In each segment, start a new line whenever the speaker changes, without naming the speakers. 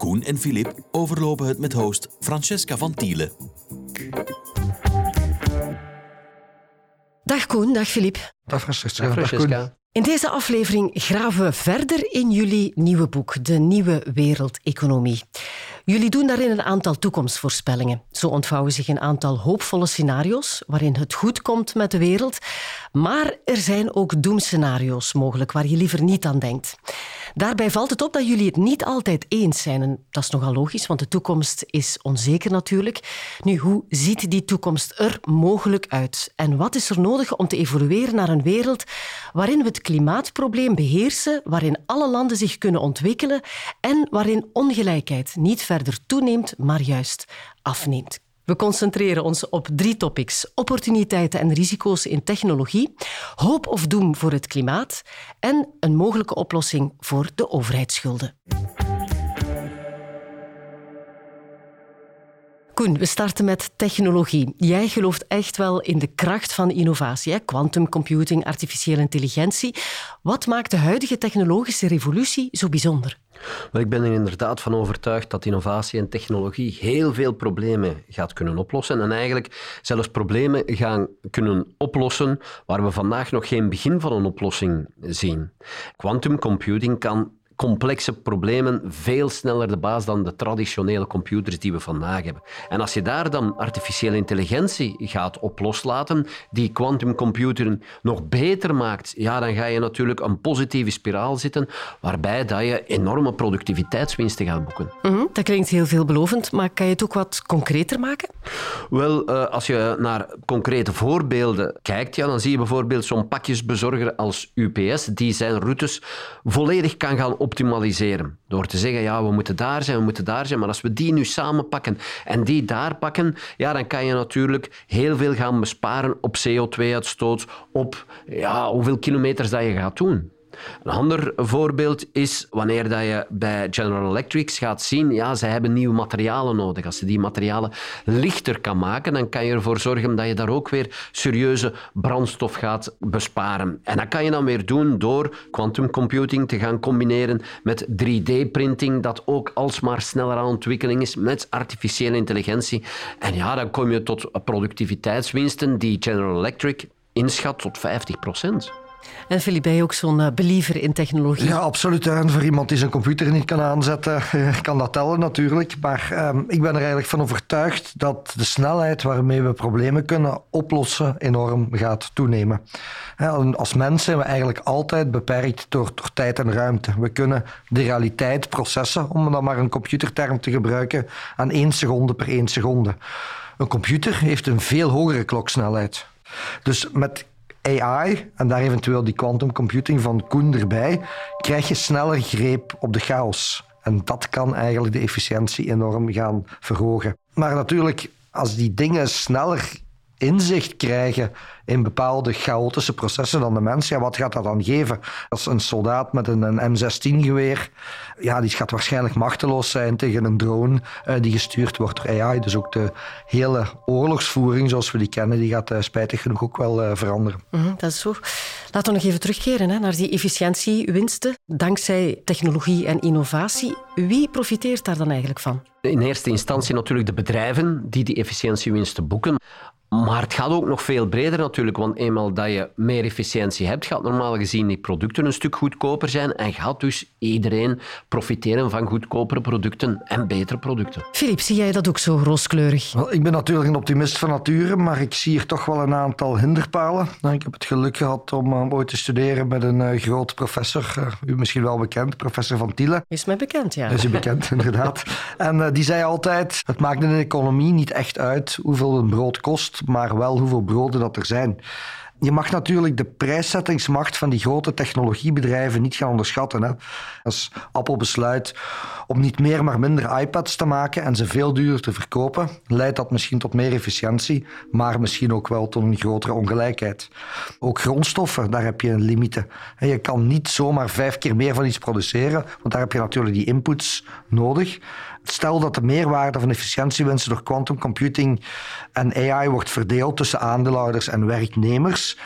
Koen en Filip overlopen het met host Francesca van Tielen.
Dag Koen, dag Filip.
Dag Francesca.
Dag Francesca.
In deze aflevering graven we verder in jullie nieuwe boek, De Nieuwe Wereldeconomie. Jullie doen daarin een aantal toekomstvoorspellingen. Zo ontvouwen zich een aantal hoopvolle scenario's waarin het goed komt met de wereld. Maar er zijn ook doemscenario's mogelijk waar je liever niet aan denkt. Daarbij valt het op dat jullie het niet altijd eens zijn. Dat is nogal logisch, want de toekomst is onzeker natuurlijk. Nu, hoe ziet die toekomst er mogelijk uit? En wat is er nodig om te evolueren naar een wereld waarin we het klimaatprobleem beheersen, waarin alle landen zich kunnen ontwikkelen en waarin ongelijkheid niet verder toeneemt, maar juist afneemt? We concentreren ons op drie topics: opportuniteiten en risico's in technologie, hoop of doem voor het klimaat en een mogelijke oplossing voor de overheidsschulden. Koen, we starten met technologie. Jij gelooft echt wel in de kracht van innovatie, quantum computing, artificiële intelligentie. Wat maakt de huidige technologische revolutie zo bijzonder?
Maar ik ben er inderdaad van overtuigd dat innovatie en technologie heel veel problemen gaat kunnen oplossen. En eigenlijk zelfs problemen gaan kunnen oplossen waar we vandaag nog geen begin van een oplossing zien. Quantum computing kan complexe problemen veel sneller de baas dan de traditionele computers die we vandaag hebben. En als je daar dan artificiële intelligentie gaat op loslaten, die quantumcomputer nog beter maakt, ja, dan ga je natuurlijk een positieve spiraal zitten, waarbij dat je enorme productiviteitswinsten gaat boeken.
Mhm, dat klinkt heel veelbelovend, maar kan je het ook wat concreter maken?
Wel, uh, als je naar concrete voorbeelden kijkt, ja, dan zie je bijvoorbeeld zo'n pakjesbezorger als UPS, die zijn routes volledig kan gaan op optimaliseren. Door te zeggen, ja, we moeten daar zijn, we moeten daar zijn. Maar als we die nu samen pakken en die daar pakken, ja, dan kan je natuurlijk heel veel gaan besparen op CO2-uitstoot, op ja, hoeveel kilometers dat je gaat doen. Een ander voorbeeld is wanneer dat je bij General Electric gaat zien, ja, zij hebben nieuwe materialen nodig. Als je die materialen lichter kan maken, dan kan je ervoor zorgen dat je daar ook weer serieuze brandstof gaat besparen. En dat kan je dan weer doen door quantum computing te gaan combineren met 3D-printing, dat ook alsmaar sneller aan ontwikkeling is, met artificiële intelligentie. En ja, dan kom je tot productiviteitswinsten die General Electric inschat tot 50 procent.
En Philippe, ben je ook zo'n uh, believer in technologie?
Ja, absoluut. En voor iemand die zijn computer niet kan aanzetten, kan dat tellen natuurlijk. Maar um, ik ben er eigenlijk van overtuigd dat de snelheid waarmee we problemen kunnen oplossen enorm gaat toenemen. Als mens zijn we eigenlijk altijd beperkt door, door tijd en ruimte. We kunnen de realiteit processen, om dan maar een computerterm te gebruiken, aan één seconde per één seconde. Een computer heeft een veel hogere kloksnelheid. Dus met AI en daar eventueel die quantum computing van Koen erbij, krijg je sneller greep op de chaos. En dat kan eigenlijk de efficiëntie enorm gaan verhogen. Maar natuurlijk, als die dingen sneller inzicht krijgen in bepaalde chaotische processen dan de mens, ja, wat gaat dat dan geven? Als een soldaat met een, een M16-geweer, ja, die gaat waarschijnlijk machteloos zijn tegen een drone uh, die gestuurd wordt door AI. Dus ook de hele oorlogsvoering zoals we die kennen, die gaat uh, spijtig genoeg ook wel uh, veranderen.
Mm -hmm, dat is zo. Laten we nog even terugkeren hè, naar die efficiëntiewinsten. Dankzij technologie en innovatie, wie profiteert daar dan eigenlijk van?
In eerste instantie natuurlijk de bedrijven die die efficiëntiewinsten boeken. Maar het gaat ook nog veel breder natuurlijk, want eenmaal dat je meer efficiëntie hebt, gaat normaal gezien die producten een stuk goedkoper zijn en gaat dus iedereen profiteren van goedkopere producten en betere producten.
Filip, zie jij dat ook zo rooskleurig?
Wel, ik ben natuurlijk een optimist van nature, maar ik zie hier toch wel een aantal hinderpalen. Nou, ik heb het geluk gehad om uh, ooit te studeren met een uh, groot professor, uh, u misschien wel bekend, professor Van Tiele.
Is mij bekend, ja.
Is u bekend, inderdaad. En die zei altijd, het maakt in de economie niet echt uit hoeveel een brood kost, maar wel hoeveel broden dat er zijn. Je mag natuurlijk de prijszettingsmacht van die grote technologiebedrijven niet gaan onderschatten. Hè. Als Apple besluit om niet meer maar minder iPads te maken en ze veel duurder te verkopen, leidt dat misschien tot meer efficiëntie, maar misschien ook wel tot een grotere ongelijkheid. Ook grondstoffen, daar heb je een limiete. Je kan niet zomaar vijf keer meer van iets produceren, want daar heb je natuurlijk die inputs nodig. Stel dat de meerwaarde van efficiëntiewinsten door quantum computing en AI wordt verdeeld tussen aandeelhouders en werknemers.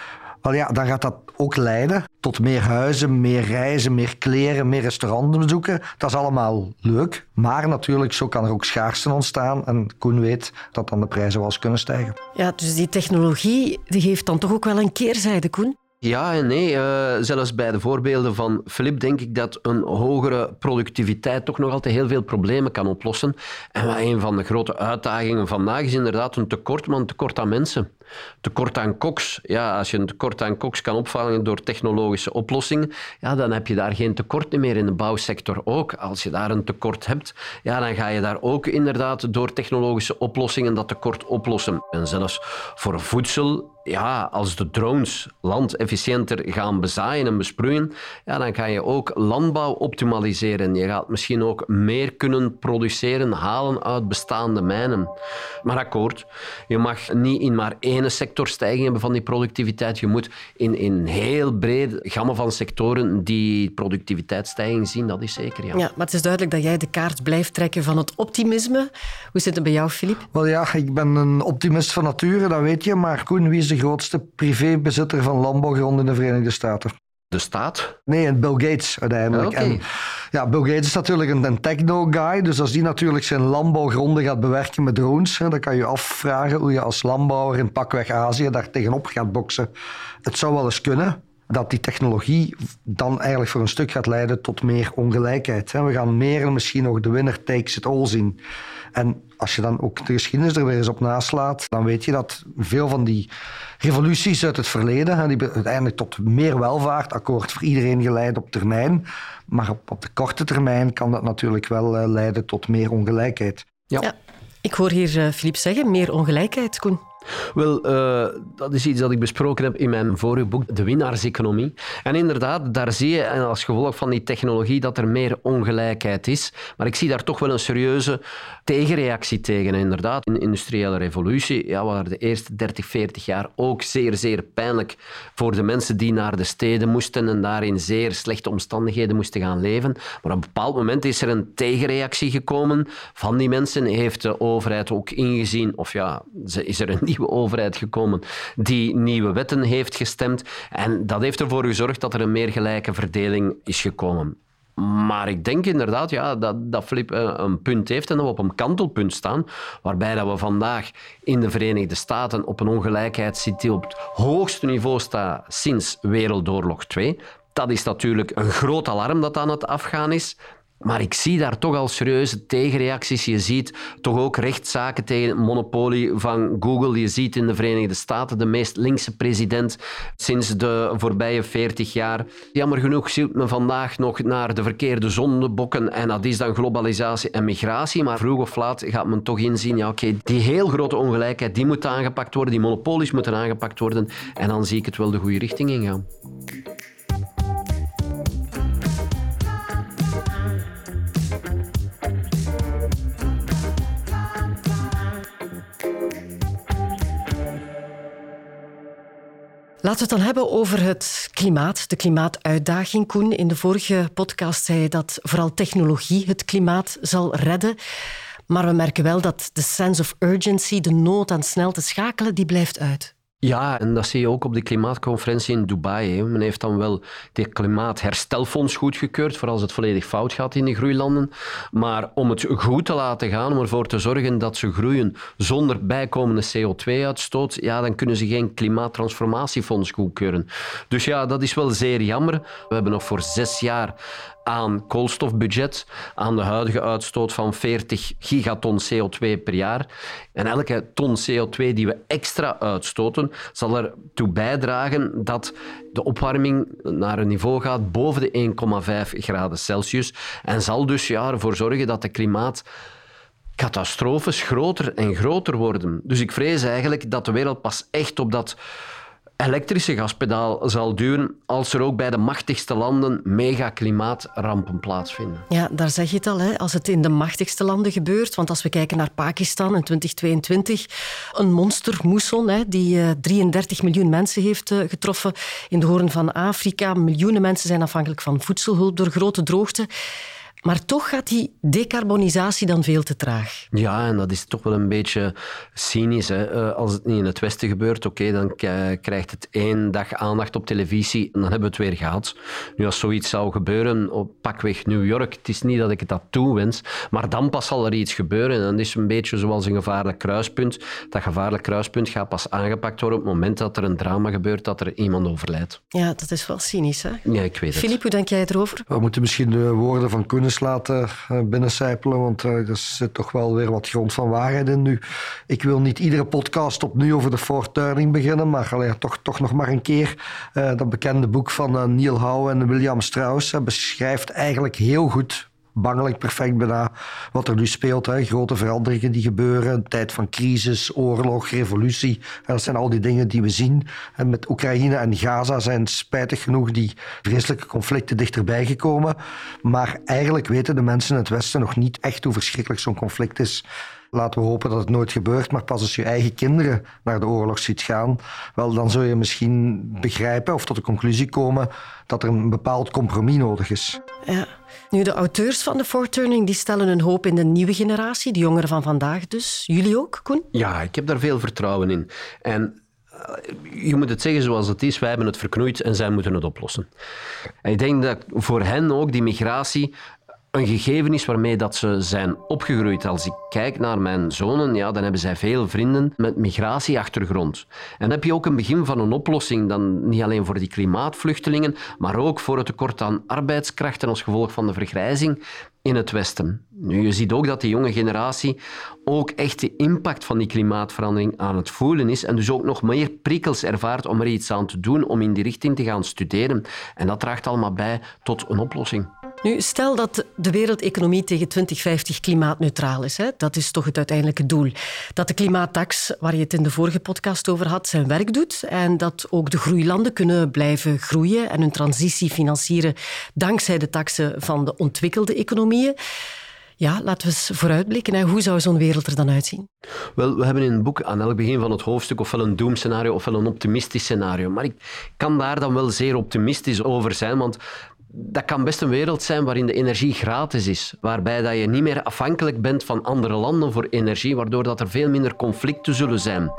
Wel ja, dan gaat dat ook leiden tot meer huizen, meer reizen, meer kleren, meer restaurantbezoeken. Dat is allemaal leuk. Maar natuurlijk, zo kan er ook schaarste ontstaan. En Koen weet dat dan de prijzen wel eens kunnen stijgen.
Ja, dus die technologie die heeft dan toch ook wel een keerzijde, Koen?
Ja en nee. Uh, zelfs bij de voorbeelden van Philip denk ik dat een hogere productiviteit toch nog altijd heel veel problemen kan oplossen. En een van de grote uitdagingen vandaag is inderdaad een tekort, maar een tekort aan mensen. Tekort aan koks. Ja, als je een tekort aan koks kan opvangen door technologische oplossingen, ja, dan heb je daar geen tekort meer in de bouwsector ook. Als je daar een tekort hebt, ja, dan ga je daar ook inderdaad door technologische oplossingen dat tekort oplossen. En zelfs voor voedsel ja, als de drones land efficiënter gaan bezaaien en besproeien, ja, dan kan je ook landbouw optimaliseren. Je gaat misschien ook meer kunnen produceren, halen uit bestaande mijnen. Maar akkoord, je mag niet in maar één sector stijging hebben van die productiviteit. Je moet in een heel breed gamma van sectoren die productiviteitsstijging zien, dat is zeker. Ja.
ja, maar het is duidelijk dat jij de kaart blijft trekken van het optimisme. Hoe zit het bij jou, Filip?
Wel ja, ik ben een optimist van nature, dat weet je. Maar Koen, wie is de grootste privébezitter van landbouwgrond in de Verenigde Staten?
De staat?
Nee, Bill Gates uiteindelijk.
En,
ja, Bill Gates is natuurlijk een, een techno-guy. Dus als die natuurlijk zijn landbouwgronden gaat bewerken met drones, hè, dan kan je afvragen hoe je als landbouwer in pakweg Azië daar tegenop gaat boksen. Het zou wel eens kunnen dat die technologie dan eigenlijk voor een stuk gaat leiden tot meer ongelijkheid. We gaan meer en misschien nog de winner takes it all zien. En als je dan ook de geschiedenis er weer eens op naslaat, dan weet je dat veel van die revoluties uit het verleden, die uiteindelijk tot meer welvaart, akkoord voor iedereen geleid op termijn. Maar op, op de korte termijn kan dat natuurlijk wel eh, leiden tot meer ongelijkheid.
Ja. ja. Ik hoor hier Filip eh, zeggen, meer ongelijkheid, Koen.
Wel, uh, dat is iets dat ik besproken heb in mijn vorige boek, De Winnaarseconomie. En inderdaad, daar zie je als gevolg van die technologie dat er meer ongelijkheid is. Maar ik zie daar toch wel een serieuze tegenreactie tegen. inderdaad, in de industriële revolutie ja, waren de eerste 30, 40 jaar ook zeer, zeer pijnlijk voor de mensen die naar de steden moesten en daar in zeer slechte omstandigheden moesten gaan leven. Maar op een bepaald moment is er een tegenreactie gekomen van die mensen. Heeft de overheid ook ingezien, of ja, is er een nieuwe overheid gekomen die nieuwe wetten heeft gestemd. En dat heeft ervoor gezorgd dat er een meer gelijke verdeling is gekomen. Maar ik denk inderdaad ja, dat, dat Flip eh, een punt heeft en dat we op een kantelpunt staan, waarbij dat we vandaag in de Verenigde Staten op een ongelijkheid zitten die op het hoogste niveau staat sinds Wereldoorlog 2. Dat is natuurlijk een groot alarm dat aan het afgaan is. Maar ik zie daar toch al serieuze tegenreacties. Je ziet toch ook rechtszaken tegen het monopolie van Google. Je ziet in de Verenigde Staten de meest linkse president sinds de voorbije 40 jaar. Jammer genoeg ziet men vandaag nog naar de verkeerde zondebokken. En dat is dan globalisatie en migratie. Maar vroeg of laat gaat men toch inzien, ja oké, die heel grote ongelijkheid die moet aangepakt worden. Die monopolies moeten aangepakt worden. En dan zie ik het wel de goede richting ingaan.
Laten we het dan hebben over het klimaat, de klimaatuitdaging. Koen, in de vorige podcast zei dat vooral technologie het klimaat zal redden. Maar we merken wel dat de sense of urgency, de nood aan snel te schakelen, die blijft uit.
Ja, en dat zie je ook op de klimaatconferentie in Dubai. Men heeft dan wel het klimaatherstelfonds goedgekeurd voor als het volledig fout gaat in de groeilanden. Maar om het goed te laten gaan, om ervoor te zorgen dat ze groeien zonder bijkomende CO2-uitstoot, ja, dan kunnen ze geen klimaattransformatiefonds goedkeuren. Dus ja, dat is wel zeer jammer. We hebben nog voor zes jaar aan koolstofbudget, aan de huidige uitstoot van 40 gigaton CO2 per jaar. En elke ton CO2 die we extra uitstoten, zal ertoe bijdragen dat de opwarming naar een niveau gaat boven de 1,5 graden Celsius. En zal dus ja, ervoor zorgen dat de klimaatcatastrofes groter en groter worden. Dus ik vrees eigenlijk dat de wereld pas echt op dat elektrische gaspedaal zal duwen als er ook bij de machtigste landen mega klimaatrampen plaatsvinden.
Ja, daar zeg je het al. Hè. Als het in de machtigste landen gebeurt, want als we kijken naar Pakistan in 2022, een monstermoesson hè, die 33 eh, miljoen mensen heeft eh, getroffen in de hoorn van Afrika. Miljoenen mensen zijn afhankelijk van voedselhulp door grote droogte. Maar toch gaat die decarbonisatie dan veel te traag.
Ja, en dat is toch wel een beetje cynisch. Hè. Eh, als het niet in het Westen gebeurt, oké, dan krijgt het één dag aandacht op televisie en dan hebben we het weer gehad. Nu, als zoiets zou gebeuren op pakweg New York, het is niet dat ik het dat toewens, maar dan pas zal er iets gebeuren. En dan is het een beetje zoals een gevaarlijk kruispunt. Dat gevaarlijk kruispunt gaat pas aangepakt worden op het moment dat er een drama gebeurt, dat er iemand overlijdt.
Ja, dat is wel cynisch, hè?
Ja, ik weet het.
Filip, hoe denk jij erover?
We moeten misschien de woorden van Laten eh, binnencijpelen, want er zit toch wel weer wat grond van waarheid in nu. Ik wil niet iedere podcast opnieuw over de Fort Turning beginnen, maar toch, toch nog maar een keer. Uh, dat bekende boek van Neil Howe en William Strauss beschrijft eigenlijk heel goed bangelijk perfect bijna wat er nu speelt. Hè. Grote veranderingen die gebeuren, een tijd van crisis, oorlog, revolutie. Dat zijn al die dingen die we zien. En met Oekraïne en Gaza zijn spijtig genoeg die vreselijke conflicten dichterbij gekomen. Maar eigenlijk weten de mensen in het Westen nog niet echt hoe verschrikkelijk zo'n conflict is. Laten we hopen dat het nooit gebeurt, maar pas als je eigen kinderen naar de oorlog ziet gaan, wel, dan zul je misschien begrijpen of tot de conclusie komen dat er een bepaald compromis nodig is.
Ja. Nu, de auteurs van de Forturning die stellen hun hoop in de nieuwe generatie, de jongeren van vandaag dus. Jullie ook, Koen?
Ja, ik heb daar veel vertrouwen in. En eh, je moet het zeggen zoals het is. Wij hebben het verknoeid en zij moeten het oplossen. En ik denk dat voor hen ook die migratie een gegeven is waarmee dat ze zijn opgegroeid. Als ik kijk naar mijn zonen, ja, dan hebben zij veel vrienden met migratieachtergrond. En heb je ook een begin van een oplossing, dan niet alleen voor die klimaatvluchtelingen, maar ook voor het tekort aan arbeidskrachten als gevolg van de vergrijzing in het Westen. Nu, je ziet ook dat die jonge generatie ook echt de impact van die klimaatverandering aan het voelen is en dus ook nog meer prikkels ervaart om er iets aan te doen, om in die richting te gaan studeren. En dat draagt allemaal bij tot een oplossing.
Nu, stel dat de wereldeconomie tegen 2050 klimaatneutraal is. Hè? Dat is toch het uiteindelijke doel. Dat de klimaattax, waar je het in de vorige podcast over had, zijn werk doet. En dat ook de groeilanden kunnen blijven groeien en hun transitie financieren dankzij de taxen van de ontwikkelde economieën. Ja, laten we eens vooruitblikken. Hoe zou zo'n wereld er dan uitzien?
Wel, we hebben in het boek aan elk begin van het hoofdstuk ofwel een doemscenario ofwel een optimistisch scenario. Maar ik kan daar dan wel zeer optimistisch over zijn, want dat kan best een wereld zijn waarin de energie gratis is. Waarbij dat je niet meer afhankelijk bent van andere landen voor energie, waardoor dat er veel minder conflicten zullen zijn.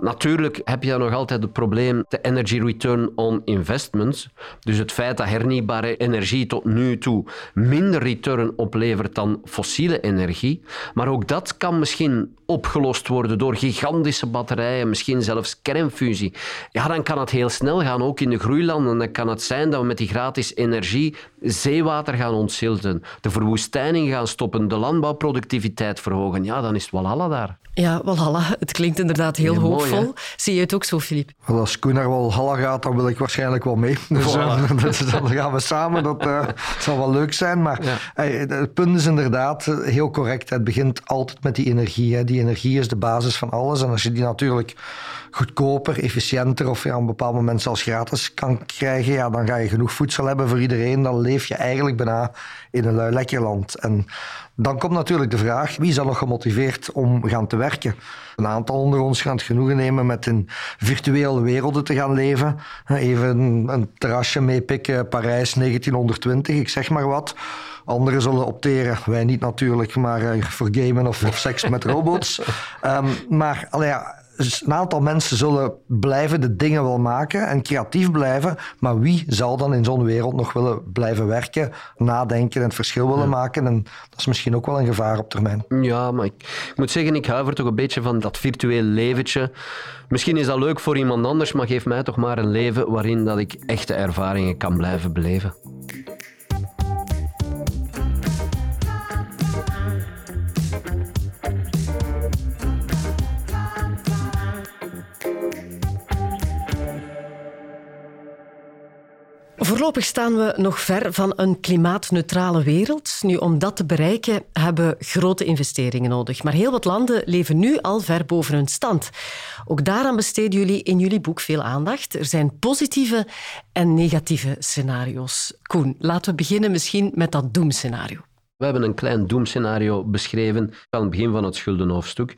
Natuurlijk heb je dan nog altijd het probleem de energy return on investments. Dus het feit dat hernieuwbare energie tot nu toe minder return oplevert dan fossiele energie. Maar ook dat kan misschien opgelost worden door gigantische batterijen, misschien zelfs kernfusie. Ja, dan kan het heel snel gaan, ook in de groeilanden. Dan kan het zijn dat we met die gratis energie zeewater gaan ontzilten, de verwoestijning gaan stoppen, de landbouwproductiviteit verhogen. Ja, dan is het Walhalla daar.
Ja, Walhalla. Het klinkt inderdaad heel, hoopvol. Zie je het ook zo, Filip?
als Koen naar Walhalla gaat, dan wil ik waarschijnlijk wel mee. Dus, dan gaan we samen. Dat uh, zal wel leuk zijn. Maar het punt is inderdaad eh, heel correct. Het begint altijd met die energie. Hè. Die energie is de basis van alles. En als je die natuurlijk goedkoper, efficiënter of ja, op een bepaald moment zelfs gratis kan krijgen, ja, dan ga je genoeg voedsel hebben voor iedereen. Dan leef je eigenlijk bijna in een lui lekker land. En dan komt natuurlijk de vraag, wie is dan nog gemotiveerd om gaan te werken? Een aantal onder ons gaan het genoegen nemen met in virtuele werelden te gaan leven. Even een, terrasje meepikken, Parijs 1920, ik zeg maar wat. Anderen zullen opteren, wij niet natuurlijk, maar uh, voor gamen of, of seks met robots. Um, maar allee, ja, een aantal mensen zullen blijven de dingen wel maken en creatief blijven. Maar wie zal dan in zo'n wereld nog willen blijven werken, nadenken en het verschil willen maken? En dat is misschien ook wel een gevaar op termijn.
Ja, maar ik, ik moet zeggen, ik huiver toch een beetje van dat virtuele leventje. Misschien is dat leuk voor iemand anders, maar geef mij toch maar een leven waarin dat ik echte ervaringen kan blijven beleven.
Voorlopig staan we nog ver van een klimaatneutrale wereld. Nu, om dat te bereiken hebben we grote investeringen nodig. Maar heel wat landen leven nu al ver boven hun stand. Ook daaraan besteden jullie in jullie boek veel aandacht. Er zijn positieve en negatieve scenario's. Koen, laten we beginnen misschien met dat doemscenario.
We hebben een klein doemscenario beschreven aan het begin van het schuldenhoofdstuk.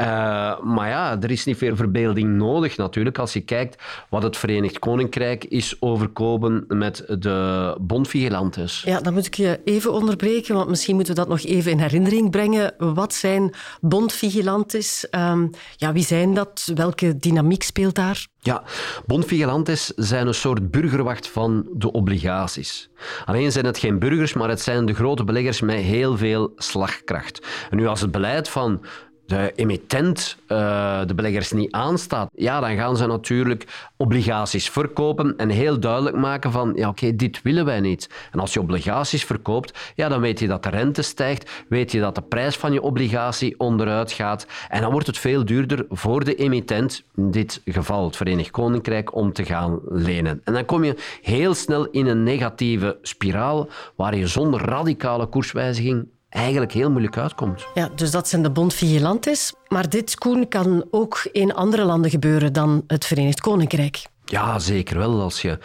Uh, maar ja, er is niet veel verbeelding nodig natuurlijk. Als je kijkt wat het Verenigd Koninkrijk is overkomen met de bondvigilantes.
Ja, dan moet ik je even onderbreken, want misschien moeten we dat nog even in herinnering brengen. Wat zijn bondvigilantes? Um, ja, wie zijn dat? Welke dynamiek speelt daar?
Ja, bondvigilantes zijn een soort burgerwacht van de obligaties. Alleen zijn het geen burgers, maar het zijn de grote beleggers met heel veel slagkracht. En nu als het beleid van de emittent uh, de beleggers niet aanstaat, ja, dan gaan ze natuurlijk obligaties verkopen en heel duidelijk maken van, ja, oké, dit willen wij niet. En als je obligaties verkoopt, ja, dan weet je dat de rente stijgt, weet je dat de prijs van je obligatie onderuit gaat en dan wordt het veel duurder voor de emittent, in dit geval het Verenigd Koninkrijk, om te gaan lenen. En dan kom je heel snel in een negatieve spiraal waar je zonder radicale koerswijziging eigenlijk heel moeilijk uitkomt.
Ja, dus dat zijn de bond vigilantes. Maar dit, Koen, kan ook in andere landen gebeuren dan het Verenigd Koninkrijk.
Ja, zeker wel. Als je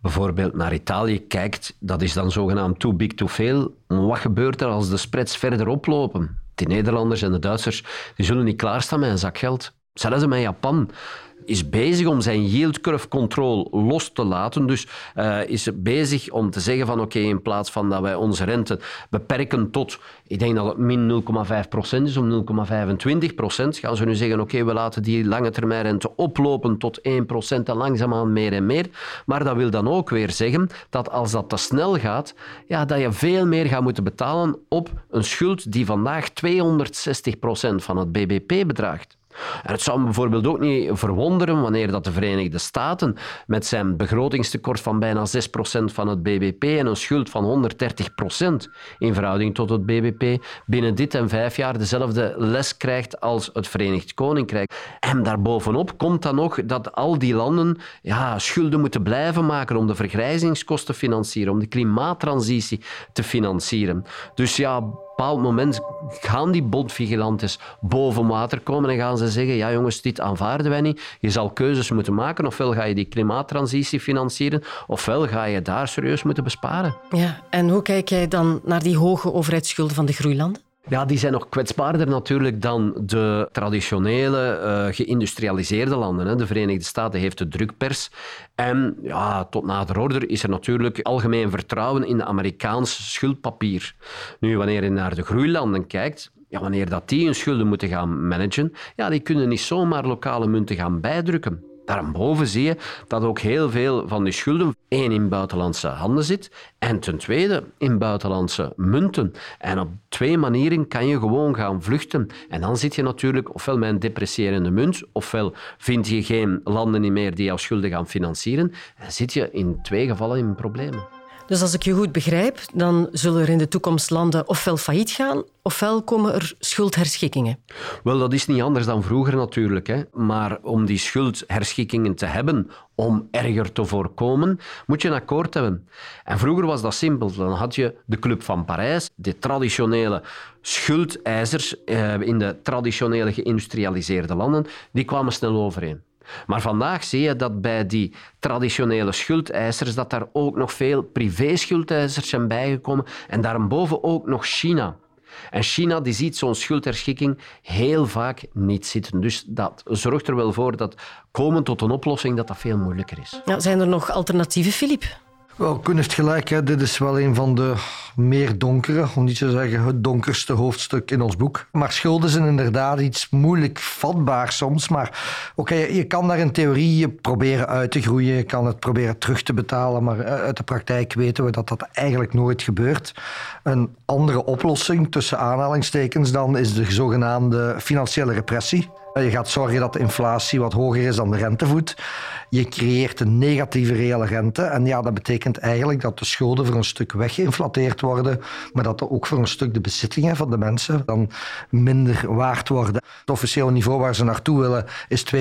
bijvoorbeeld naar Italië kijkt, dat is dan zogenaamd too big to fail. Wat gebeurt er als de spreads verder oplopen? De Nederlanders en de Duitsers die zullen niet klaarstaan met een zak geld. Zelfs met Japan is bezig om zijn yield curve control los te laten. Dus uh, is bezig om te zeggen van oké, in plaats van dat wij onze rente beperken tot, ik denk dat het min 0,5% is, om 0,25%, gaan ze nu zeggen oké, we laten die lange termijn rente oplopen tot 1% en langzaamaan meer en meer. Maar dat wil dan ook weer zeggen dat als dat te snel gaat, ja, dat je veel meer gaat moeten betalen op een schuld die vandaag 260% van het BBP bedraagt. En het zou me bijvoorbeeld ook niet verwonderen wanneer dat de Verenigde Staten met zijn begrotingstekort van bijna 6% van het BBP en een schuld van 130% in verhouding tot het BBP binnen dit en vijf jaar dezelfde les krijgt als het Verenigd Koninkrijk. En daarbovenop komt dan nog dat al die landen ja, schulden moeten blijven maken om de vergrijzingskosten te financieren, om de klimaattransitie te financieren. Dus ja, bepaald moment gaan die bondvigilantes boven water komen en gaan ze zeggen, ja jongens, dit aanvaarden wij niet. Je zal keuzes moeten maken. Ofwel ga je die klimaattransitie financieren, ofwel ga je daar serieus moeten besparen.
Ja, en hoe kijk jij dan naar die hoge overheidsschulden van de groeilanden?
Ja, die zijn nog kwetsbaarder natuurlijk dan de traditionele uh, geïndustrialiseerde landen. Hè. De Verenigde Staten heeft de drukpers. En ja, tot nader order is er natuurlijk algemeen vertrouwen in de Amerikaans schuldpapier. Nu, wanneer je naar de groeilanden kijkt, ja, wanneer dat die hun schulden moeten gaan managen, ja, die kunnen niet zomaar lokale munten gaan bijdrukken. Daarboven zie je dat ook heel veel van die schulden één in buitenlandse handen zit en ten tweede in buitenlandse munten. En op twee manieren kan je gewoon gaan vluchten. En dan zit je natuurlijk ofwel met een depressierende munt, ofwel vind je geen landen meer die jouw schulden gaan financieren. En zit je in twee gevallen in problemen.
Dus als ik je goed begrijp, dan zullen er in de toekomst landen ofwel failliet gaan, ofwel komen er schuldherschikkingen.
Wel, dat is niet anders dan vroeger natuurlijk. Hè. Maar om die schuldherschikkingen te hebben, om erger te voorkomen, moet je een akkoord hebben. En vroeger was dat simpel. Dan had je de Club van Parijs, de traditionele schuldeisers eh, in de traditionele geïndustrialiseerde landen, die kwamen snel overeen. Maar vandaag zie je dat bij die traditionele schuldeisers dat daar ook nog veel privé-schuldeisers zijn bijgekomen en daarboven ook nog China. En China die ziet zo'n schuldherschikking heel vaak niet zitten. Dus dat zorgt er wel voor dat komen tot een oplossing dat dat veel moeilijker is.
Ja, zijn er nog alternatieven, Filip?
Wel, Koen heeft gelijk. Hè. Dit is wel een van de meer donkere, om niet te zeggen het donkerste hoofdstuk in ons boek. Maar schulden zijn inderdaad iets moeilijk vatbaar soms. Maar oké, je kan daar in theorie proberen uit te groeien. Je kan het proberen terug te betalen. Maar eh, uit de praktijk weten we dat dat eigenlijk nooit gebeurt. Een andere oplossing, tussen aanhalingstekens dan, is de zogenaamde financiële repressie. Je gaat zorgen dat de inflatie wat hoger is dan de rentevoet. Je creëert een negatieve reële rente. En ja, dat betekent eigenlijk dat de schulden voor een stuk weggeïnflateerd worden, maar dat er ook voor een stuk de bezittingen van de mensen dan minder waard worden. Het officiële niveau waar ze naartoe willen is 2%,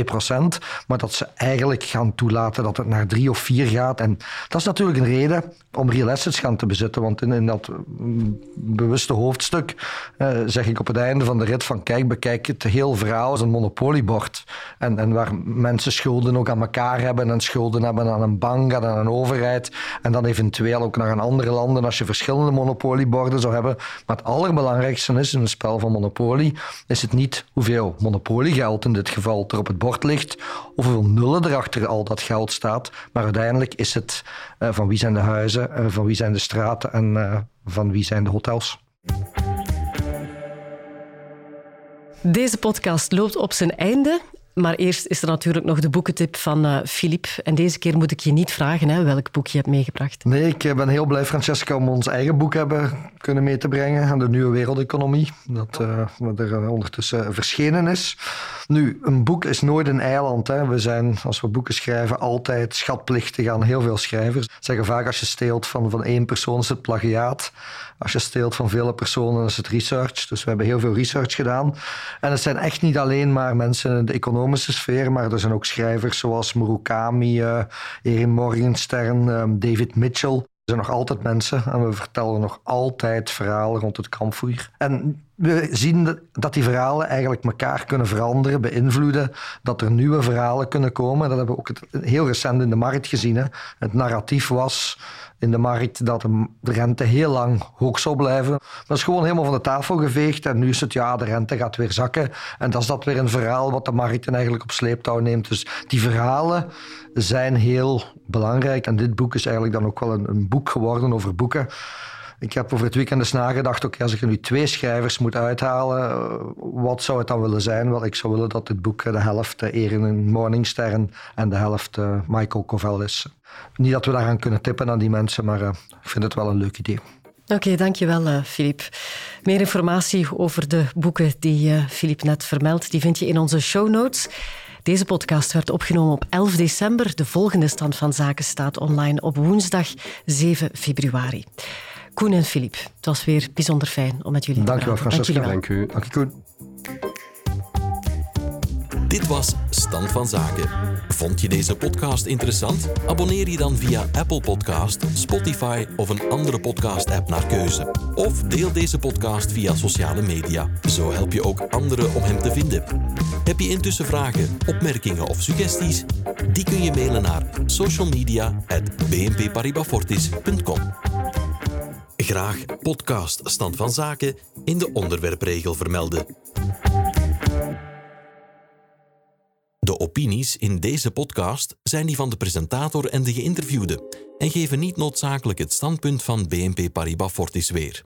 maar dat ze eigenlijk gaan toelaten dat het naar 3 of 4 gaat. En dat is natuurlijk een reden om real assets gaan te bezitten, want in, dat mm, bewuste hoofdstuk eh, zeg ik op het einde van de rit van kijk, bekijk het heel verhaal als een monopoliebord. En, en waar mensen schulden ook aan elkaar hebben en schulden hebben aan een bank en aan een overheid en dan eventueel ook naar een andere landen als je verschillende monopolieborden zou hebben. Maar het allerbelangrijkste is in een spel van monopolie, is het niet hoeveel monopoliegeld in dit geval er op het bord ligt, of hoeveel nullen er achter al dat geld staat, maar uiteindelijk is het uh, van wie zijn de huizen, uh, van wie zijn de straten en uh, van wie zijn de hotels.
Deze podcast loopt op zijn einde. Maar eerst is er natuurlijk nog de boekentip van Filip. Uh, en deze keer moet ik je niet vragen hè, welk boek je hebt meegebracht.
Nee, ik ben heel blij, Francesca, om ons eigen boek hebben kunnen mee te brengen aan de nieuwe wereldeconomie. Dat uh, er ondertussen verschenen is. Nu, een boek is nooit een eiland. Hè. We zijn, als we boeken schrijven, altijd schatplichtig aan heel veel schrijvers. Zeggen vaak, als je steelt van, van één persoon is het plagiaat. Als je steelt van vele personen is het research. Dus we hebben heel veel research gedaan. En het zijn echt niet alleen maar mensen in de sfeer, maar er zijn ook schrijvers zoals Murakami, uh, Erin Morgenstern, um, David Mitchell. Er zijn nog altijd mensen en we vertellen nog altijd verhalen rond het kampvuur. En we zien dat die verhalen eigenlijk elkaar kunnen veranderen, beïnvloeden, dat er nieuwe verhalen kunnen komen. Dat hebben we ook heel recent in de markt gezien. Hè. Het narratief was in de markt dat de rente heel lang hoog zou blijven. Dat is gewoon helemaal van de tafel geveegd en nu is het ja, de rente gaat weer zakken. En dat is dat weer een verhaal wat de markt eigenlijk op sleeptouw neemt. Dus die verhalen zijn heel belangrijk en dit boek is eigenlijk dan ook wel een, een boek geworden over boeken. Ik heb over het weekend eens nagedacht, oké, als ik er nu twee schrijvers moet uithalen, wat zou het dan willen zijn? Wel, ik zou willen dat dit boek de helft Erin Morningstern en de helft Michael Covell is. Niet dat we daaraan kunnen tippen aan die mensen, maar ik vind het wel een leuk idee.
Oké, okay, dankjewel Filip. Meer informatie over de boeken die Filip net vermeldt, die vind je in onze show notes. Deze podcast werd opgenomen op 11 december. De volgende stand van zaken staat online op woensdag 7 februari. Koen en Filip, het was weer bijzonder fijn om met jullie
Dank
te praten.
Francesca.
Dank u.
Dank je, Koen.
Dit was Stand van Zaken. Vond je deze podcast interessant? Abonneer je dan via Apple Podcast, Spotify of een andere podcast-app naar keuze. Of deel deze podcast via sociale media. Zo help je ook anderen om hem te vinden. Heb je intussen vragen, opmerkingen of suggesties? Die kun je mailen naar socialmedia.bnpparibafortis.com. Graag podcast Stand van Zaken in de onderwerpregel vermelden. De opinies in deze podcast zijn die van de presentator en de geïnterviewde en geven niet noodzakelijk het standpunt van BNP Paribas Fortis weer.